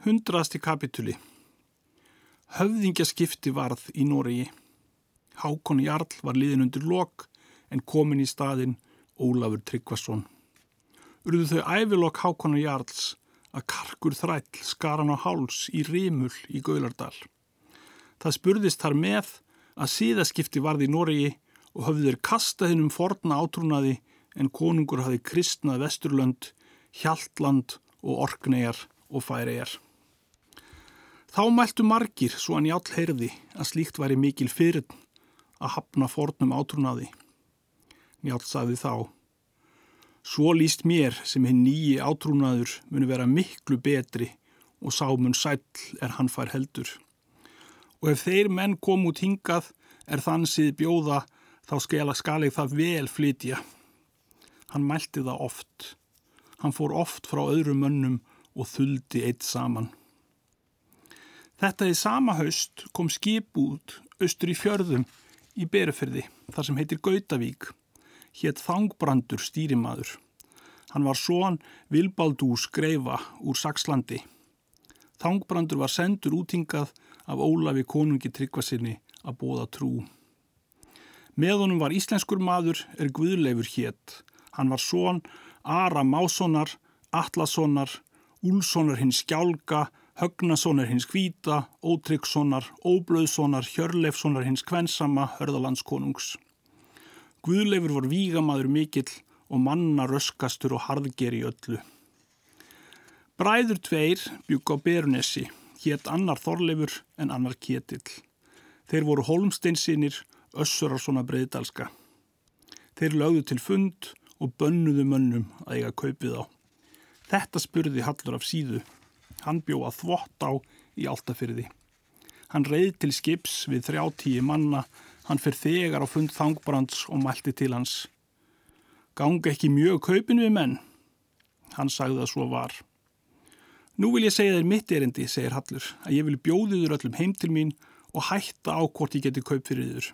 Hundraðasti kapituli Höfðingjaskipti varð í Noregi. Hákon Jarl var liðin undir lok en komin í staðin Ólafur Tryggvason. Urðu þau ævilokk Hákonar Jarls að karkur þræll skar hann á háls í rímul í Gaulardal. Það spurðist þar með að síðaskipti varði í Noregi og höfðu þeir kastað hinn um forna átrúnaði en konungur hafi kristnað Vesturlönd, Hjaltland og Orknegar og Færegar. Þá mæltu margir svo hann jál heyrði að slíkt væri mikil fyrir að hafna fornum átrúnaði. Njál sagði þá, svo líst mér sem hinn nýji átrúnaður muni vera miklu betri og sámun sæll er hann fær heldur. Og ef þeir menn kom út hingað er þann síð bjóða þá skela skaleg það vel flytja. Hann mælti það oft. Hann fór oft frá öðrum mönnum og þuldi eitt saman. Þetta í sama haust kom skip út austur í fjörðum í Berufyrði, þar sem heitir Gautavík, hétt Þangbrandur stýrimaður. Hann var són Vilbaldús greifa úr Sakslandi. Þangbrandur var sendur útingað af Ólafi konungi Tryggvasinni að bóða trú. Með honum var íslenskur maður er Guðleifur hétt. Hann var són Ara Mássonar, Atlassonar, Úlssonar hins skjálga, Högnasonar hins kvíta, Ótryggssonar, Óblöðssonar, Hjörleifssonar hins kvensama, Hörðalandskonungs. Guðleifur var vígamaður mikill og manna röskastur og harðger í öllu. Bræður tveir bygg á Berunesi, hétt annar Þorleifur en annar Ketill. Þeir voru Holmsteinsinir, össurar svona breyðdalska. Þeir lögðu til fund og bönnuðu mönnum að eiga kaupið á. Þetta spurði Hallur af síðu. Hann bjó að þvott á í Altafyrði. Hann reið til skips við þrjáttíi manna, hann fyrir þegar á fund þangbrands og mælti til hans. Ganga ekki mjög kaupin við menn? Hann sagði að svo var. Nú vil ég segja þér mitt erindi, segir Hallur, að ég vil bjóðiður öllum heim til mín og hætta á hvort ég geti kaup fyrir yður.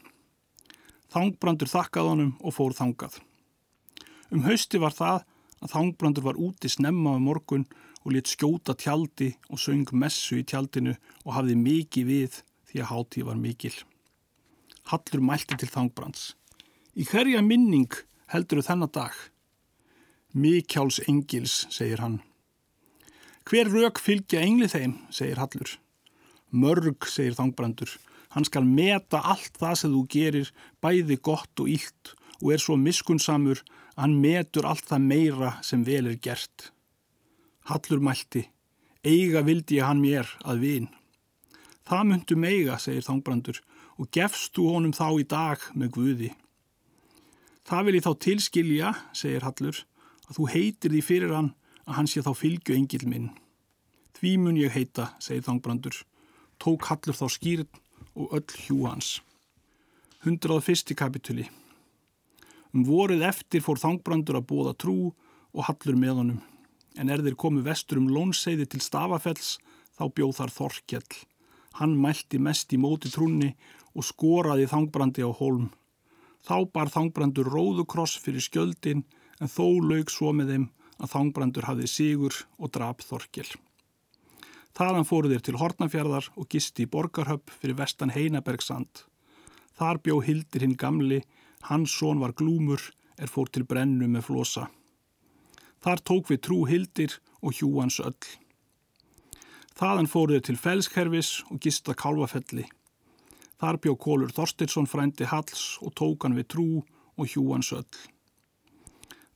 Þangbrandur þakkað honum og fór þangað. Um hausti var það að Þangbrandur var úti snemma um morgun og létt skjóta tjaldi og söng messu í tjaldinu og hafði mikið við því að hátíð var mikil. Hallur mælti til Þangbrands. Í hverja minning heldur þennan dag? Mikjáls engils, segir hann. Hver rauk fylgja engli þeim, segir Hallur. Mörg, segir Þangbrandur. Hann skal meta allt það sem þú gerir, bæði gott og ílt og er svo miskunnsamur að hann metur allt það meira sem vel er gert. Hallur mælti, eiga vildi ég hann mér að vin. Það myndu meiga, segir Þangbrandur, og gefst þú honum þá í dag með Guði. Það vil ég þá tilskilja, segir Hallur, að þú heitir því fyrir hann að hann sé þá fylgju engil minn. Því mun ég heita, segir Þangbrandur, tók Hallur þá skýrn og öll hjú hans. 101. kapituli Um voruð eftir fór Þangbrandur að bóða trú og Hallur með honum. En er þeir komið vestur um lónseiði til Stafafells, þá bjóð þar Þorkjell. Hann mælti mest í móti trúni og skoraði Þangbrandi á holm. Þá bar Þangbrandur róðukross fyrir skjöldin en þó laug svo með þeim að Þangbrandur hafði sigur og drap Þorkjell. Þaðan fóru þeir til Hortnafjörðar og gisti í Borgarhöpp fyrir vestan Heinabergsand. Þar bjó Hildir hinn gamli, hans són var glúmur, er fór til brennu með flosa. Þar tók við trú Hildir og hjúans öll. Þaðan fóru þeir til Felskerfis og gista Kálvafelli. Þar bjó Kólur Þorstinsson frændi Halls og tók hann við trú og hjúans öll.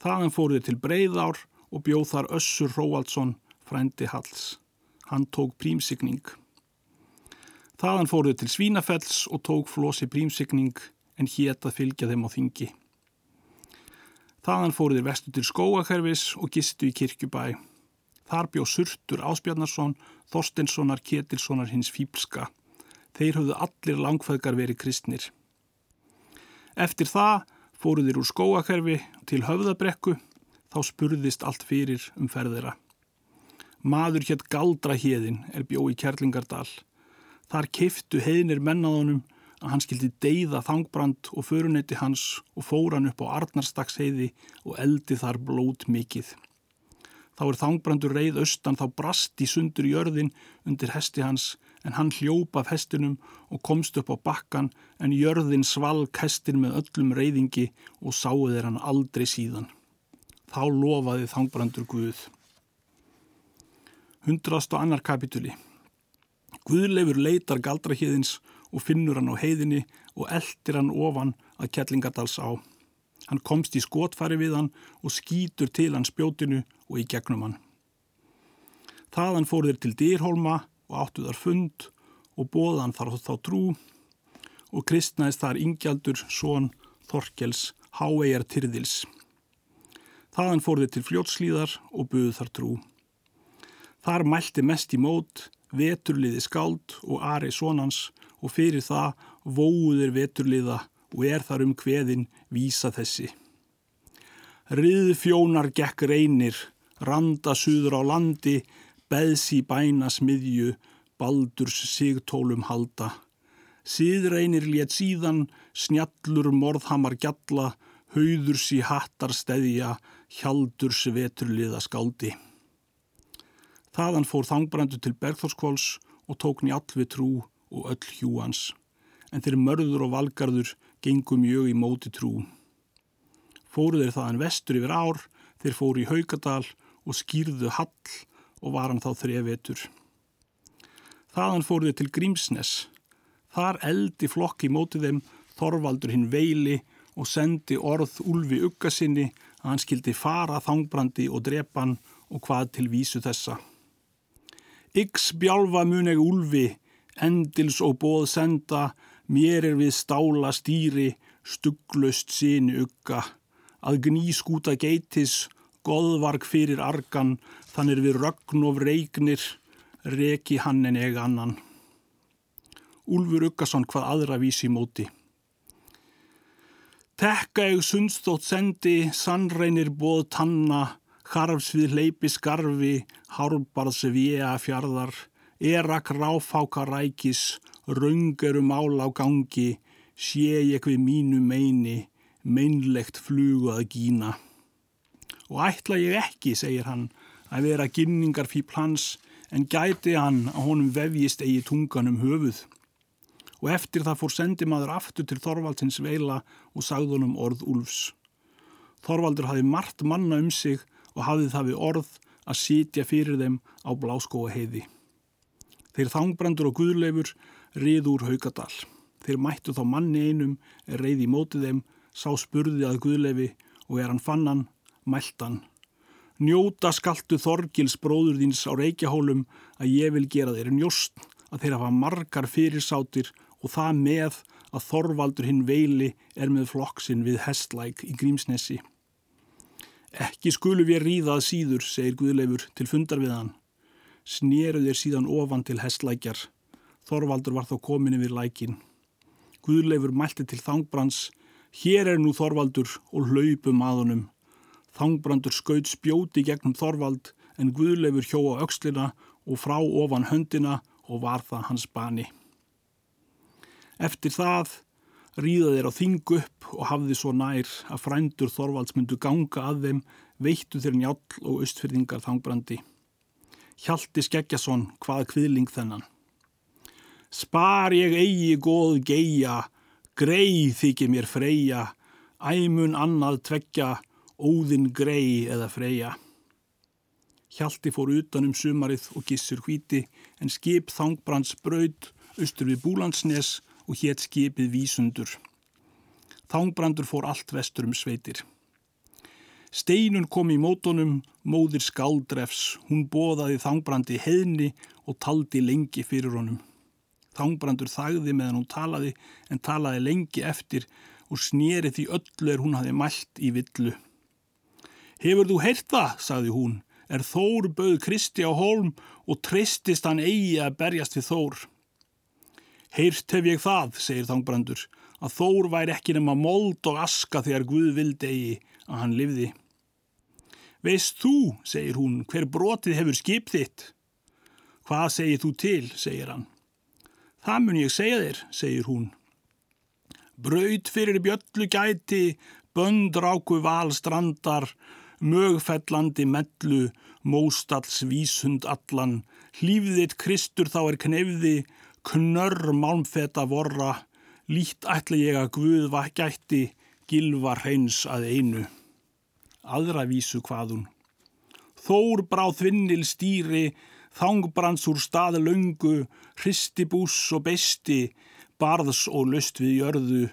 Þaðan fóru þeir til Breiðár og bjóð þar Össur Róaldsson frændi Halls. Hann tók prímsigning. Þaðan fóruð til Svínafells og tók flosi prímsigning en hétt að fylgja þeim á þingi. Þaðan fóruðir vestu til Skóakerfis og gistu í kirkjubæ. Þar bjó Surtur Áspjarnarsson, Þorstenssonar Ketilssonar hins Fípska. Þeir höfðu allir langfæðgar verið kristnir. Eftir það fóruðir úr Skóakerfi til Höfðabrekku, þá spurðist allt fyrir um ferðira. Maður hétt Galdra Héðin er bjó í Kjerlingardal. Þar keiftu heiðnir mennaðunum að hann skildi deyða þangbrand og förunetti hans og fór hann upp á Arnarstags heiði og eldi þar blót mikið. Þá er þangbrandur reið austan þá brast í sundur jörðin undir hesti hans en hann hljópa af hestinum og komst upp á bakkan en jörðin svalg hestin með öllum reyðingi og sáðu þeir hann aldrei síðan. Þá lofaði þangbrandur Guð. Hundrast og annar kapituli. Guðleifur leitar galdrahíðins og finnur hann á heiðinni og eldir hann ofan að Kjellingadals á. Hann komst í skotfæri við hann og skýtur til hann spjótinu og í gegnum hann. Þaðan fór þeir til Dýrholma og áttu þar fund og bóðan þar þá trú og kristnaðist þar yngjaldur són Þorkels Háegar Tyrðils. Þaðan fór þeir til fljótslíðar og buðu þar trú. Þar mælti mest í mót, veturliði skáld og Ari Sónans og fyrir það vóður veturliða og er þar um hveðin vísa þessi. Riðfjónar gekk reynir, randa suður á landi, beðs í bæna smiðju, baldurs sigtólum halda. Síðreinir létt síðan, snjallur morðhamar gjalla, hauðurs í hattar steðja, hjaldurs veturliða skáldi. Þaðan fór þangbrandu til Bergþórskváls og tók njall við trú og öll hjúans, en þeir mörður og valgarður gengum mjög í móti trú. Fóru þeir þaðan vestur yfir ár, þeir fóru í Haugadal og skýrðu hall og var hann þá þrevetur. Þaðan fóru þeir til Grímsnes. Þar eldi flokk í móti þeim Þorvaldur hinn veili og sendi orð Ulfi Uggasinni að hann skildi fara þangbrandi og drepan og hvað til vísu þessa. Ygs bjálfa muneg Ulfi, endils og bóð senda, mér er við stála stýri, stugglöst síni ugga, að gní skúta geitis, goðvark fyrir argan, þannig við rögn og reiknir, reki hann en ega annan. Úlfur Uggason hvað aðra vísi móti. Tekka eg sundstótt sendi, sannreinir bóð tanna, harfs við leipi skarfi, hárbarðs viða fjarðar, erak ráfáka rækis, raungeru mál á gangi, sé ég við mínu meini, meinlegt flugu að gína. Og ætla ég ekki, segir hann, að vera ginningar fíl hans, en gæti hann að honum vefjist eigi tungan um höfuð. Og eftir það fór sendimaður aftur til Þorvaldsins veila og sagðunum orð Úlfs. Þorvaldur hafi margt manna um sig og hafði það við orð að sitja fyrir þeim á bláskóa heiði. Þeir þangbrandur og guðleifur rið úr haugadal. Þeir mættu þá manni einum, er reið í mótið þeim, sá spurði að guðleifi og er hann fannan, mæltan. Njóta skaltu Þorgils bróður þíns á reykjahólum að ég vil gera þeir njóst að þeir hafa margar fyrirsátir og það með að Þorvaldur hinn veili er með flokksinn við hestlæk í Grímsnesi. Ekki skulu við ríðað síður, segir Guðleifur til fundar við hann. Sneru þeir síðan ofan til hestlækjar. Þorvaldur var þá komin yfir lækin. Guðleifur mælti til Þangbrans. Hér er nú Þorvaldur og hlaupum aðunum. Þangbrandur skaut spjóti gegnum Þorvald en Guðleifur hjó á aukslina og frá ofan höndina og var það hans bani. Eftir það ríða þeir á þing upp og hafði svo nær að frændur Þorvalds myndu ganga að þeim, veittu þeir njál og austfyrðingar þangbrandi. Hjalti Skeggjason hvað kviðling þennan. Spar ég eigi góð geia, grei þykir mér freyja, æmun annað tveggja, óðinn grei eða freyja. Hjalti fór utanum sumarið og gissur hvíti en skip þangbrands braud austur við Búlandsnes og hétt skipið vísundur. Þangbrandur fór allt vestur um sveitir. Steinun kom í mótonum, móðir skáldrefs, hún bóðaði þangbrandi heðni og taldi lengi fyrir honum. Þangbrandur þagði meðan hún talaði en talaði lengi eftir og snýri því öllu er hún hafi mælt í villu. Hefur þú heyrt það, sagði hún, er Þór bauð Kristi á holm og tristist hann eigi að berjast við Þór. Heyrt hef ég það, segir þangbrandur, að Þór væri ekki nema mold og aska þegar Guð vildi eigi að hann livði. Veist þú, segir hún, hver brotið hefur skip þitt? Hvað segir þú til, segir hann. Það mun ég segja þér, segir hún. Braut fyrir bjöllu gæti, bönd ráku valstrandar, mögfellandi mellu, móstalls vísund allan, hlýfðitt Kristur þá er knefði, knörr málmfeta vorra, lít ætla ég að Guð gætti, gilva hreins að einu. Aðra vísu hvaðun. Þór bráð þvinnil stýri, þangbrans úr staði löngu, hristibús og besti, barðs og löst við jörðu,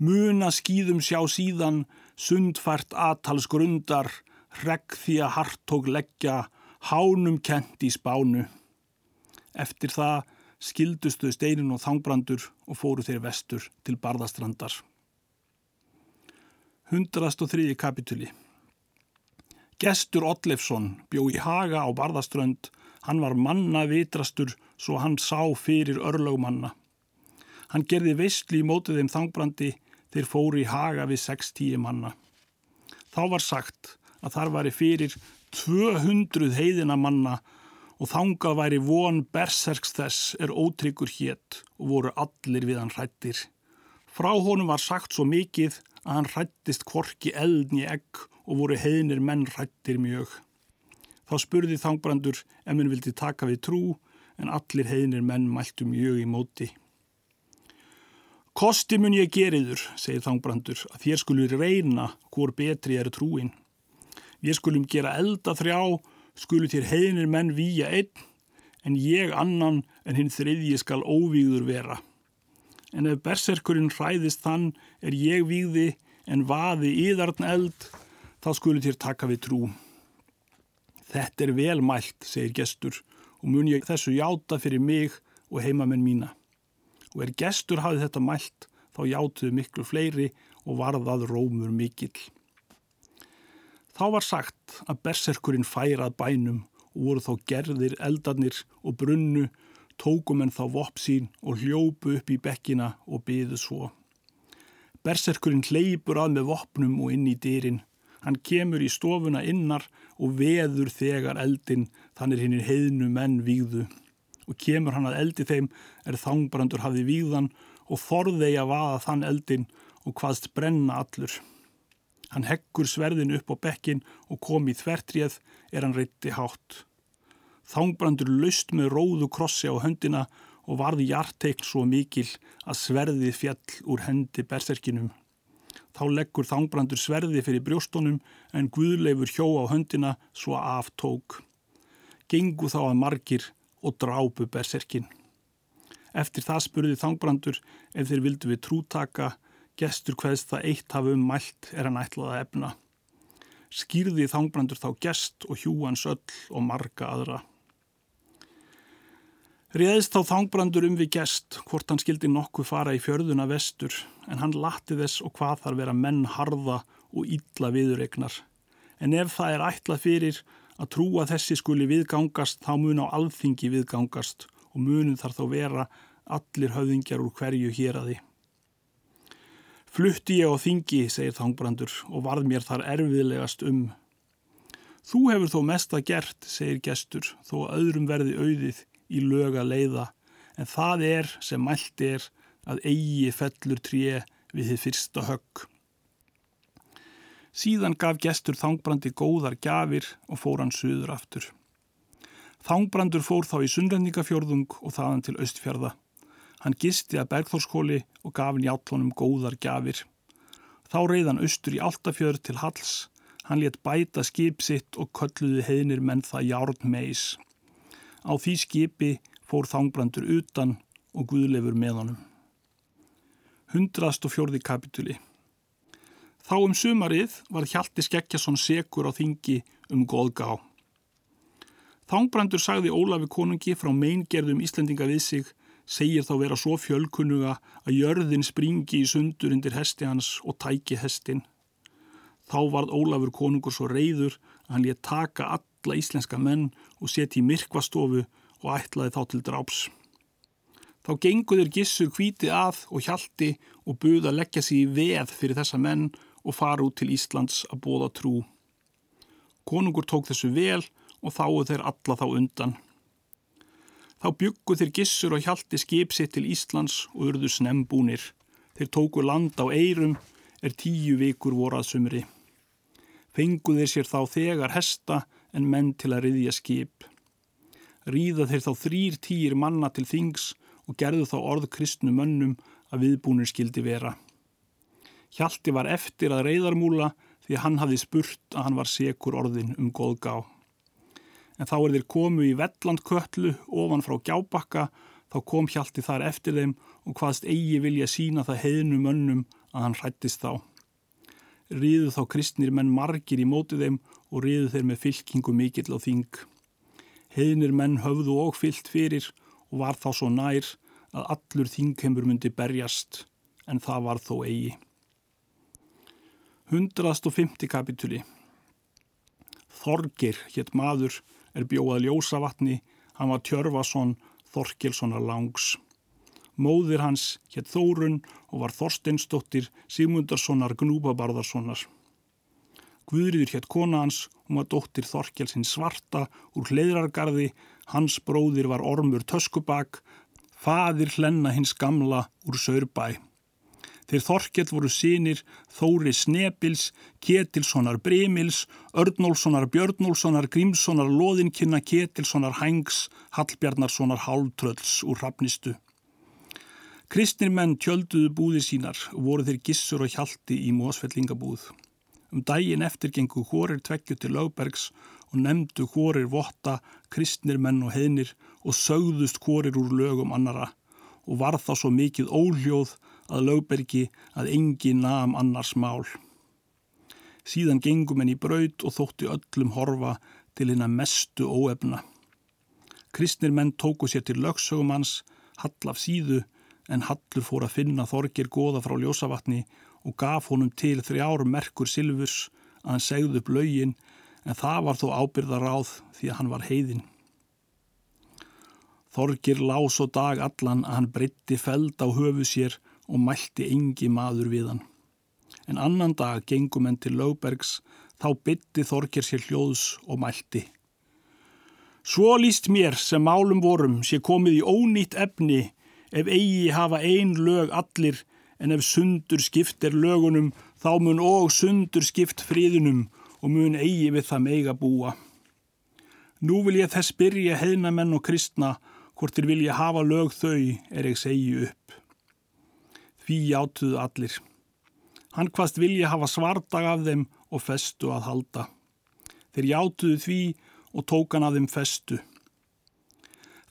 muna skýðum sjá síðan, sundfært atals grundar, regg því að hartók leggja, hánum kent í spánu. Eftir það skildustu steinin og þangbrandur og fóru þeir vestur til barðastrandar. 103. kapituli Gestur Ollefsson bjó í Haga á barðaströnd, hann var manna vitrastur svo hann sá fyrir örlögumanna. Hann gerði veistli í mótið þeim þangbrandi þeir fóru í haga við 6-10 manna. Þá var sagt að þar væri fyrir 200 heiðina manna og þangað væri von berserks þess er ótryggur hétt og voru allir við hann hrættir. Frá honum var sagt svo mikið að hann hrættist kvorki eldn í egg og voru heiðinir menn hrættir mjög. Þá spurði þangbrandur ef minn vildi taka við trú en allir heiðinir menn mæltu mjög í móti. Kosti mun ég geriður, segir þangbrandur, að þér skulur reyna hvor betri er trúin. Við skulum gera elda þrjá, skulur þér heiðinir menn výja einn, en ég annan en hinn þriðji skal óvíður vera. En ef berserkurinn hræðist þann er ég víði en vaði íðarn eld, þá skulur þér taka við trú. Þetta er velmælt, segir gestur, og mun ég þessu játa fyrir mig og heimamenn mína og er gestur hafið þetta mælt þá játuðu miklu fleiri og varðað rómur mikill. Þá var sagt að berserkurinn færað bænum og voru þá gerðir eldarnir og brunnu, tókum en þá vopp sín og hljópu upp í bekkina og byðu svo. Berserkurinn hleypur að með voppnum og inn í dýrin. Hann kemur í stofuna innar og veður þegar eldin þannig hinn heiðnu menn výðu og kemur hann að eldi þeim er þangbrandur hafði víðan og forðegi að vaða þann eldin og hvaðst brenna allur. Hann heggur sverðin upp á bekkin og kom í þvertrið er hann reytti hátt. Þangbrandur laust með róðu krossi á höndina og varði hjarteikn svo mikil að sverðið fjall úr hendi berserkinum. Þá leggur þangbrandur sverði fyrir brjóstónum en Guðleifur hjó á höndina svo aftók. Gengu þá að margir og drápu berserkin. Eftir það spurði þangbrandur ef þeir vildu við trútaka, gestur hvaðst það eitt hafa um mælt er hann ætlaða efna. Skýrði þangbrandur þá gest og hjúans öll og marga aðra. Réðist þá þangbrandur um við gest hvort hann skildi nokkuð fara í fjörðuna vestur en hann latti þess og hvað þar vera menn harða og ítla viðuregnar. En ef það er ætlað fyrir að trúa þessi skuli viðgangast þá mun á alþingi viðgangast og munum þar þá vera allir höfðingjar úr hverju hér að því. Flutti ég á þingi, segir þangbrandur, og varð mér þar erfiðlegast um. Þú hefur þó mest að gert, segir gestur, þó öðrum verði auðið í löga leiða, en það er sem mælt er að eigi fellur tré við þið fyrsta högg. Síðan gaf gestur þangbrandi góðar gafir og fór hann suður aftur. Þangbrandur fór þá í sunnrendingafjörðung og þaðan til austfjörða. Hann gisti að Bergþórskóli og gaf njátlunum góðar gafir. Þá reið hann austur í Altafjörð til Hals. Hann let bæta skip sitt og kölluði heðnir menn það járn meis. Á því skipi fór þangbrandur utan og guðlefur með honum. 104. kapituli Þá um sumarið var Hjalti Skekkjason sekur á þingi um góðgá. Þangbrandur sagði Ólafi konungi frá meingerðum Íslendinga við sig, segir þá vera svo fjölkunnuga að jörðin springi í sundur undir hesti hans og tæki hestin. Þá varð Ólafur konungur svo reyður að hann létt taka alla íslenska menn og seti í myrkvastofu og ætlaði þá til dráps. Þá genguður gissur hvítið að og hjalti og buða að leggja sig í veð fyrir þessa menn og fara út til Íslands að bóða trú. Konungur tók þessu vel og þáu þeir alla þá undan. Þá byggu þeir gissur og hjalti skip sitt til Íslands og urðu snembúnir. Þeir tóku land á eirum er tíu vikur vorað sumri. Fengu þeir sér þá þegar hesta en menn til að riðja skip. Ríða þeir þá þrýr týr manna til þings og gerðu þá orð kristnu mönnum að viðbúnir skildi vera. Hjalti var eftir að reyðarmúla því hann hafði spurt að hann var sekur orðin um góðgá. En þá er þeir komu í Vellandköllu ofan frá Gjábakka, þá kom Hjalti þar eftir þeim og hvaðst eigi vilja sína það heiðnu mönnum að hann hrættist þá. Ríðu þá kristnir menn margir í mótið þeim og ríðu þeir með fylkingu mikill á þing. Heiðnir menn höfðu og fyllt fyrir og var þá svo nær að allur þingheimur myndi berjast en það var þó eigi. 150. kapituli Þorgir hétt maður er bjóðað ljósavatni, hann var Tjörfason Þorkilssonar langs. Móðir hans hétt Þórun og var Þorsteinsdóttir Sigmundarssonar Gnúbabarðarssonar. Guðriður hétt kona hans, hún var dóttir Þorkelsins svarta úr hleirargarði, hans bróðir var Ormur Töskubak, fadir hlenna hins gamla úr Sörbæ. Þeir Þorkell voru sínir Þóri Snebils, Ketilssonar Brimils, Örnólfssonar Björnólfssonar, Grímssonar Lóðinkynna, Ketilssonar Hængs, Hallbjarnarssonar Háltrölds úr Hrafnistu. Kristnir menn tjölduðu búði sínar voru þeir gissur og hjalti í mósfellingabúð. Um daginn eftir gengu hórir tveggju til lögbergs og nefndu hórir votta, kristnir menn og heðnir og sögðust hórir úr lögum annara og var þá svo mikið óljóð að lögbergi að engi nam annars mál. Síðan gengum henni í braud og þótti öllum horfa til hennar mestu óefna. Kristnir menn tóku sér til lögsögumanns, hall af síðu, en hallur fór að finna þorgir goða frá ljósavatni og gaf honum til þrjár merkur silfurs að hann segði upp laugin en það var þó ábyrðar áð því að hann var heiðin. Þorgir lás og dag allan að hann breytti feld á höfu sér og mælti engi maður við hann. En annan dag gengum henn til lögbergs, þá bytti Þorgir sér hljóðs og mælti. Svo líst mér sem málum vorum sé komið í ónýtt efni ef eigi hafa ein lög allir en ef sundur skipt er lögunum þá mun og sundur skipt fríðunum og mun eigi við það meiga búa. Nú vil ég þess byrja heðnamenn og kristna hvort þér vilja hafa lög þau er ég segi upp. Því játuðu allir. Hann hvaðst vilja hafa svardag af þeim og festu að halda. Þeir játuðu því og tók hann af þeim festu.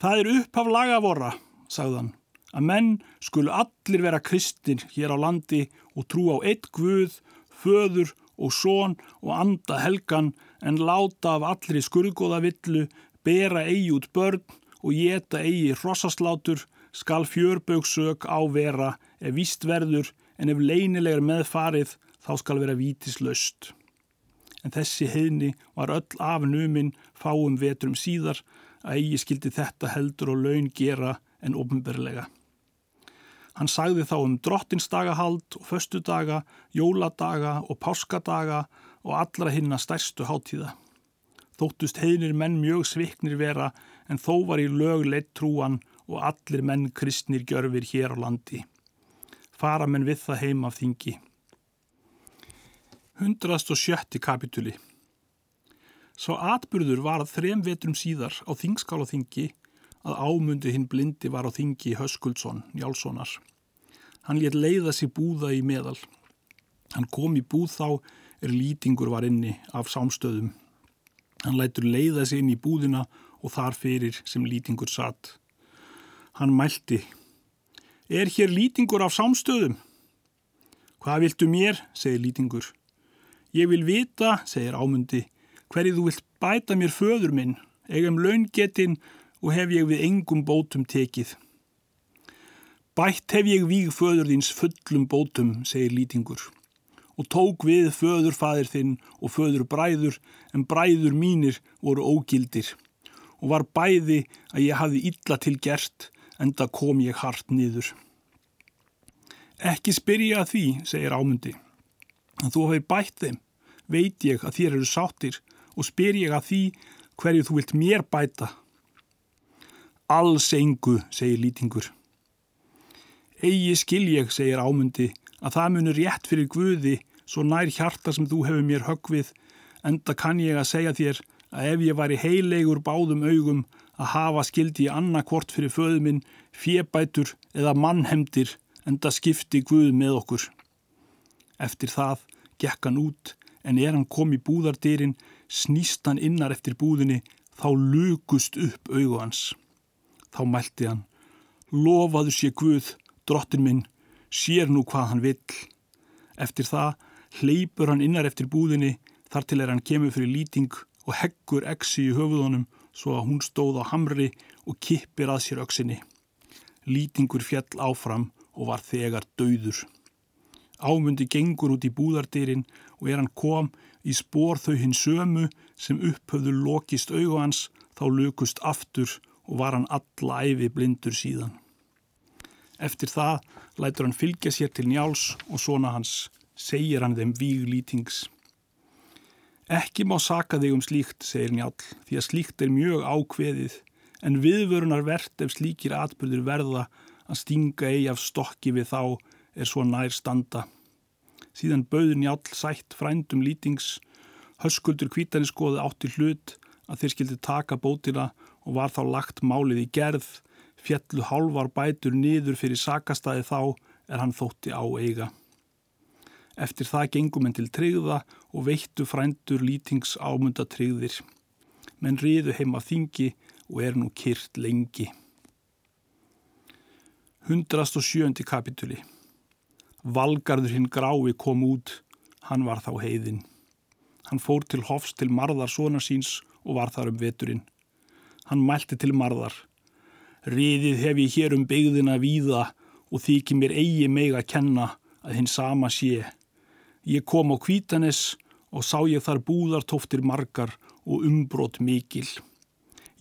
Það er upp af lagavora, sagðan að menn skulu allir vera kristin hér á landi og trú á eitt guð, föður og són og anda helgan en láta af allri skurðgóða villu, bera eigi út börn og geta eigi hrossaslátur, skal fjörbögsök á vera ef víst verður en ef leynilegar meðfarið þá skal vera vítislaust. En þessi heini var öll af numinn fáum vetrum síðar að eigi skildi þetta heldur og laun gera en ofnberlega. Hann sagði þá um drottinsdagahald og föstudaga, jóladaga og páskadaga og allra hinna stærstu háttíða. Þóttust heimir menn mjög sviknir vera en þó var í lög leitt trúan og allir menn kristnir gjörfir hér á landi. Fara menn við það heim af þingi. 107. kapituli Svo atbyrður var að þrem vetrum síðar á þingskála þingi að ámundu hinn blindi var á þingi Höskuldsson, Njálssonar. Hann létt leiða sér búða í meðal. Hann kom í búð þá er lýtingur var inni af sámstöðum. Hann lætur leiða sér inn í búðina og þar fyrir sem lýtingur satt. Hann mælti. Er hér lýtingur af sámstöðum? Hvað viltu mér, segir lýtingur. Ég vil vita, segir ámundi, hverju þú vilt bæta mér föður minn, eigum laungetinn og hef ég við engum bótum tekið. Bætt hef ég víg föður þins fullum bótum, segir lýtingur, og tók við föður fadir þinn og föður bræður, en bræður mínir voru ógildir, og var bæði að ég hafi illa til gert, en það kom ég hart niður. Ekki spyrja því, segir ámundi, en þú hafi bætt þeim, veit ég að þér eru sáttir, og spyr ég að því hverju þú vilt mér bæta. Alls engu, segir lýtingur. Egi skil ég, segir ámundi, að það munur rétt fyrir Guði svo nær hjarta sem þú hefur mér högvið, enda kann ég að segja þér að ef ég væri heilegur báðum augum að hafa skildi í annarkvort fyrir föðuminn, fjebætur eða mannhemdir en það skipti Guð með okkur. Eftir það gekk hann út en er hann kom í búðardýrin, snýst hann innar eftir búðinni, þá lukust upp augu hans. Þá mælti hann, lofaðu sé Guð, drottin minn, sér nú hvað hann vill. Eftir það hleypur hann innar eftir búðinni þar til er hann kemur fyrir lýting og heggur exi í höfuðunum svo að hún stóð á hamri og kippir að sér öksinni. Lýtingur fjall áfram og var þegar dauður. Ámundi gengur út í búðardýrin og er hann kom í spór þau hinn sömu sem upphöfðu lokist augu hans þá lukust aftur og var hann alla æfi blindur síðan. Eftir það lætur hann fylgja sér til njáls og svona hans segir hann þeim víglítings. Ekki má saka þig um slíkt, segir njál, því að slíkt er mjög ákveðið, en viðvörunar verðt ef slíkir atbyrður verða að stinga eigi af stokki við þá er svo nær standa. Síðan bauður njál sætt frændum lítings, höskuldur kvítanis skoði átti hlut að þeir skildi taka bótina og var þá lagt málið í gerð, fjallu hálfar bætur niður fyrir sakastæði þá er hann þótti á eiga. Eftir það gengum henn til tryggða og veittu frændur lítings ámunda tryggðir. Menn riðu heima þingi og er nú kyrt lengi. 107. kapituli Valgarður hinn grái kom út, hann var þá heiðin. Hann fór til hofs til marðar svona síns og var þar um veturinn. Hann mælti til marðar. Riðið hef ég hér um beigðina víða og þykir mér eigi meg að kenna að hinn sama sé. Ég kom á Kvítanes og sá ég þar búðartóftir margar og umbrót mikil.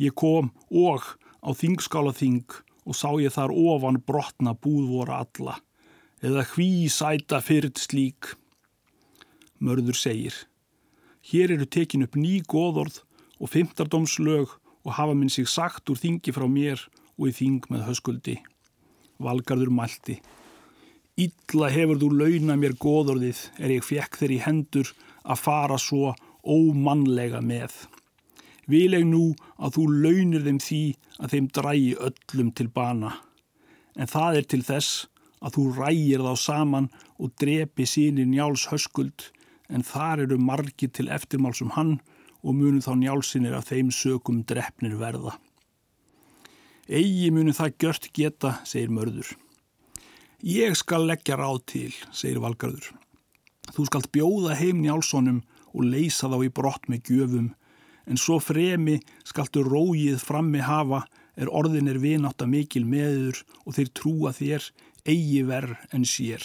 Ég kom og á Þingskálaþing og sá ég þar ofan brotna búðvora alla, eða hví sæta fyrrt slík. Mörður segir, hér eru tekin upp ný góðorð og fymtardómslög og hafa minn sig sagt úr þingi frá mér og í þing með höskuldi. Valgarður mælti. Ítla hefur þú launa mér góðorðið er ég fekk þeir í hendur að fara svo ómannlega með. Vil ég nú að þú launir þeim því að þeim drægi öllum til bana. En það er til þess að þú rægir þá saman og drepi sínir njáls höskuld en þar eru margir til eftirmálsum hann og munum þá njálsinir af þeim sökum drefnir verða. Egi munum það gjört geta, segir mörður. Ég skal leggja ráð til, segir Valgarður. Þú skalt bjóða heim Njálssonum og leysa þá í brott með gjöfum, en svo fremi skaltu róið frammi hafa er orðin er vinátt að mikil meður og þeir trúa þér eigi verð en sér.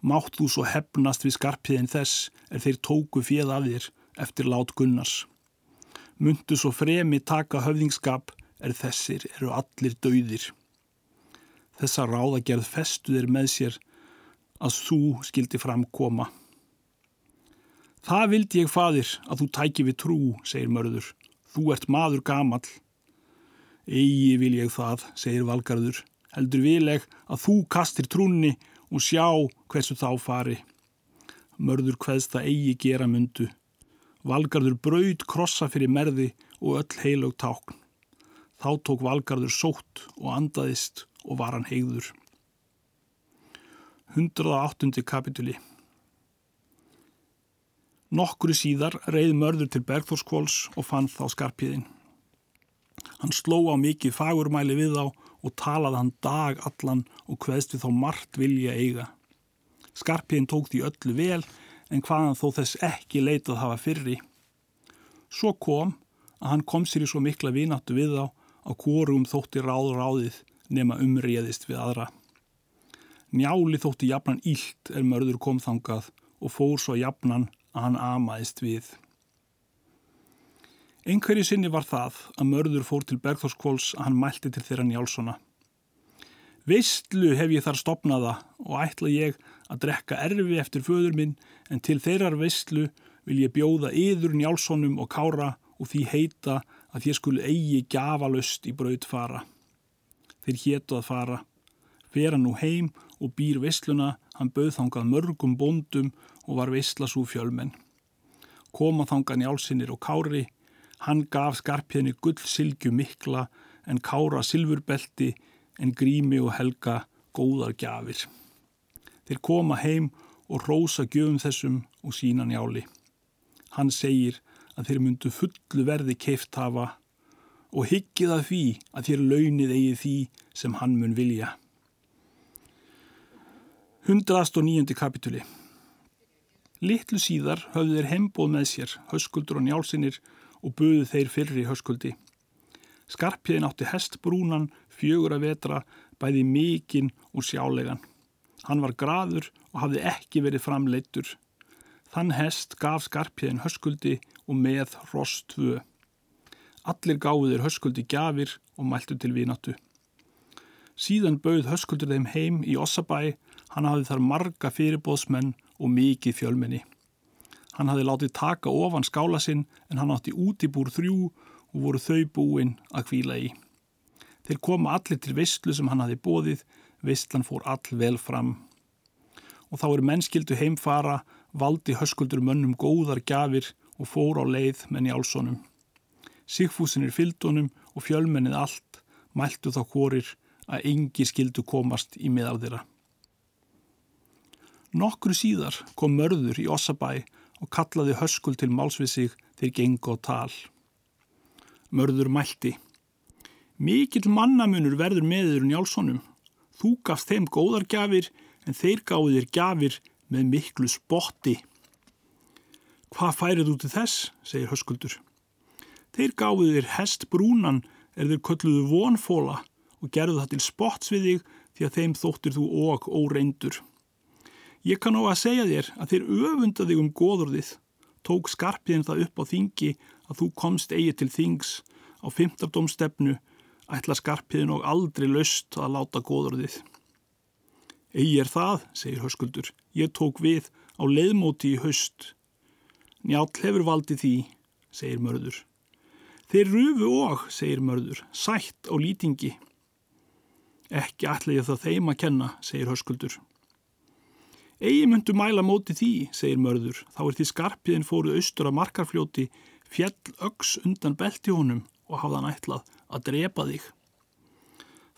Mátt þú svo hefnast við skarpiðin þess er þeir tóku fjöð af þér eftir lát Gunnars. Mundu svo fremi taka höfðingskap er þessir eru allir dauðir. Þessa ráðagerð festuðir með sér að þú skildi fram koma. Það vildi ég fadir að þú tæki við trú, segir mörður. Þú ert maður gamal. Egi vil ég það, segir valgarður. Heldur vileg að þú kastir trúnni og sjá hversu þá fari. Mörður hveðst það eigi gera myndu. Valgarður braud krossa fyrir merði og öll heilög tákn. Þá tók valgarður sótt og andaðist og var hann heigður. 108. kapituli Nokkru síðar reið mörður til Bergþórskvóls og fann þá skarpiðin. Hann sló á mikið fagurmæli við þá og talaði hann dag allan og hveðst við þá margt vilja eiga. Skarpiðin tók því öllu vel en hvaðan þó þess ekki leitað hafa fyrri. Svo kom að hann kom sér í svo mikla vináttu við þá að kórum þótti ráð ráðið nema umriðist við aðra. Njáli þótti jafnan ílt er mörður komþangað og fór svo jafnan að hann amaðist við. Einhverju sinni var það að mörður fór til Bergþórskvóls að hann mælti til þeirra Njálssona. Veistlu hef ég þar stopnaða og ætla ég að drekka erfi eftir föður minn en til þeirrar veistlu vil ég bjóða yður Njálssonum og kára og því heita að ég skul eigi gafalust í braut fara þeir hétu að fara. Fer hann nú heim og býr vissluna, hann bauð þangað mörgum bóndum og var vissla svo fjölmenn. Koma þangan í álsinnir og kári, Hann gaf skarpjöðinni gull silgju mikla en kára silfurbelti en grími og helga góðar gjafir. Þeir koma heim og rósa gjöfum þessum og sína njáli. Hann segir að þeir myndu fullu verði keift hafa og hyggið að því að þér launið eigi því sem hann mun vilja. 109. kapituli Littlu síðar höfðu þeir heimbóð með sér, höskuldur og njálsinir og buðu þeir fyrri höskuldi. Skarpjöðin átti hestbrúnan, fjögur að vetra, bæði mikinn og sjálegan. Hann var graður og hafði ekki verið framleittur. Þann hest gaf skarpjöðin höskuldi og með ross tvö. Allir gáður höskuldi gjafir og mæltu til vinatu. Síðan bauð höskuldur þeim heim í Ossabæ, hann hafði þar marga fyrirbóðsmenn og mikið fjölmenni. Hann hafði látið taka ofan skála sinn en hann átti út í búr þrjú og voru þau búinn að kvíla í. Þeir koma allir til vistlu sem hann hafði bóðið, vistlan fór all vel fram. Og þá eru mennskildu heimfara, valdi höskuldur mönnum góðar gjafir og fór á leið menn í álsónum. Sigfúsinir fylldunum og fjölmennið allt mæltu þá hórir að engi skildu komast í miðal þeirra. Nokkru síðar kom mörður í Ossabæ og kallaði höskul til málsvið sig þegar gengu á tal. Mörður mælti. Mikill mannamunur verður meður njálssonum. Þú gafst þeim góðar gafir en þeir gáði þér gafir með miklu spotti. Hvað færið þú til þess, segir höskuldur. Þeir gáðu þér hest brúnan er þeir kölluðu vonfóla og gerðu það til spots við þig því að þeim þóttir þú og óreindur. Ég kann á að segja þér að þeir öfunda þig um goðurðið. Tók skarpiðin það upp á þingi að þú komst eigi til þings á fymtardómstefnu ætla skarpiðin og aldrei löst að láta goðurðið. Egi er það, segir höskuldur. Ég tók við á leiðmóti í höst. Njátt hefur valdið því, segir mörður. Þeir rufu og, segir mörður, sætt á lýtingi. Ekki ætla ég það þeim að kenna, segir höskuldur. Egi myndu mæla móti því, segir mörður, þá er því skarpiðin fóruð austur að markarfljóti, fjell öks undan belti honum og hafðan ætlað að drepa þig.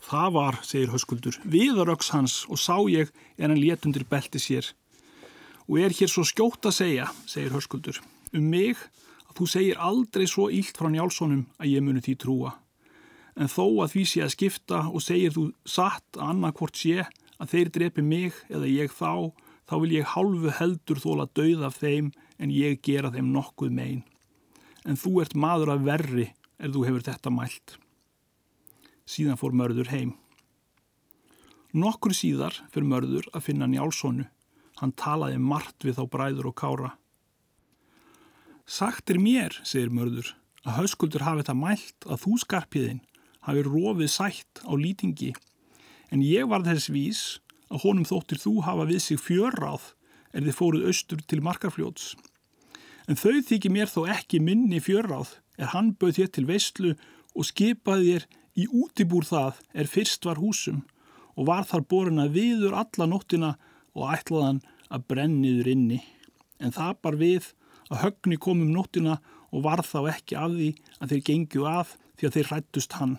Það var, segir höskuldur, viðar öks hans og sá ég en hann létundir belti sér. Og er hér svo skjótt að segja, segir höskuldur, um mig Þú segir aldrei svo ílt frá njálssonum að ég muni því trúa. En þó að því sé að skipta og segir þú satt að annarkvort sé að þeir drepi mig eða ég þá, þá vil ég hálfu heldur þóla dauð af þeim en ég gera þeim nokkuð megin. En þú ert maður að verri er þú hefur þetta mælt. Síðan fór mörður heim. Nokkur síðar fyrir mörður að finna njálssonu. Hann talaði margt við þá bræður og kára. Sagt er mér, segir mörður, að hauskuldur hafi þetta mælt að þú skarpiðinn hafi rofið sætt á lýtingi en ég var þess vís að honum þóttir þú hafa við sig fjörráð er þið fóruð austur til markarfljóts. En þau þykir mér þó ekki minni fjörráð er hann bauð þér til veistlu og skipaði þér í útibúr það er fyrst var húsum og var þar borin að viður alla nóttina og ætlaðan að brenniður inni. En það bar við að högni kom um nóttina og varð þá ekki af því að þeir gengju að því að þeir hrættust hann.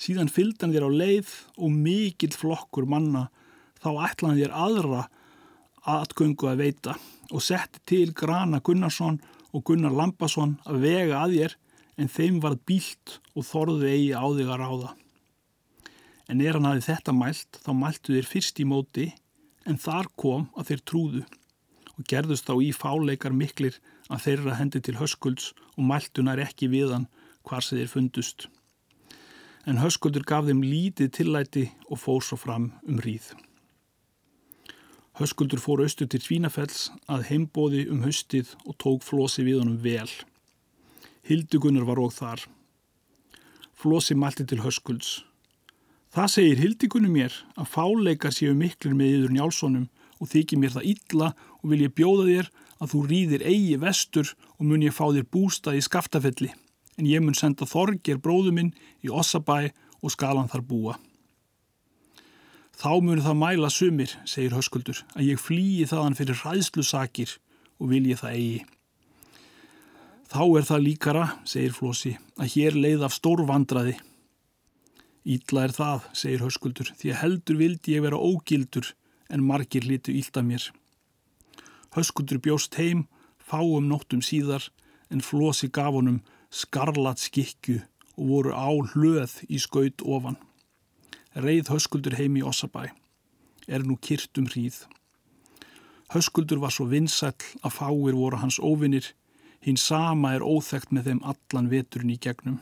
Síðan fylgdan þér á leið og mikill flokkur manna þá ætlaði þér aðra aðgöngu að veita og setti til Grana Gunnarsson og Gunnar Lampasson að vega að þér en þeim varð bílt og þorðu eigi á þig að ráða. En er hann aðið þetta mælt þá mæltu þér fyrst í móti en þar kom að þeir trúðu og gerðust þá í fáleikar miklir að þeirra hendi til höskulds og mæltunar ekki við hann hvar sem þeir fundust. En höskuldur gaf þeim lítið tillæti og fór svo fram um ríð. Höskuldur fór austu til Svínafells að heimbóði um höstið og tók Flósi við honum vel. Hildugunur var óg þar. Flósi mælti til höskulds. Það segir Hildugunum mér að fáleikar séu miklir með yður njálssonum og þykir mér það illa og vil ég bjóða þér að þú rýðir eigi vestur og mun ég fá þér bústað í skaftafelli en ég mun senda Þorger bróðu minn í Ossabæ og skalan þar búa. Þá mun það mæla sumir, segir höskuldur, að ég flýi þaðan fyrir ræðslusakir og vil ég það eigi. Þá er það líkara, segir Flósi, að hér leið af stór vandraði. Ítla er það, segir Höskuldur, því að heldur vildi ég vera ógildur en margir litu ílda mér. Höskuldur bjóst heim, fáum nóttum síðar, en Flósi gaf honum skarlat skikju og voru á hlöð í skaut ofan. Reið Höskuldur heim í Ossabæ. Er nú kyrtum hríð. Höskuldur var svo vinsall að fáir voru hans óvinnir, hinn sama er óþægt með þeim allan veturinn í gegnum.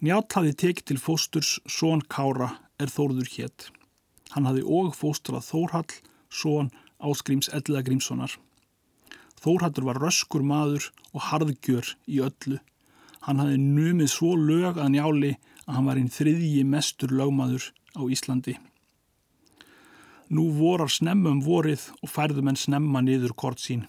Njátt hafði tekið til fósturs Són Kára er Þórður hétt. Hann hafði og fóstrað Þórhall, Són Áskrims Ellega Grímssonar. Þórhallur var röskur maður og harðgjör í öllu. Hann hafði numið svo lög að njáli að hann var einn þriðji mestur lögmaður á Íslandi. Nú vorar snemmum vorið og færðum en snemma niður kort sín.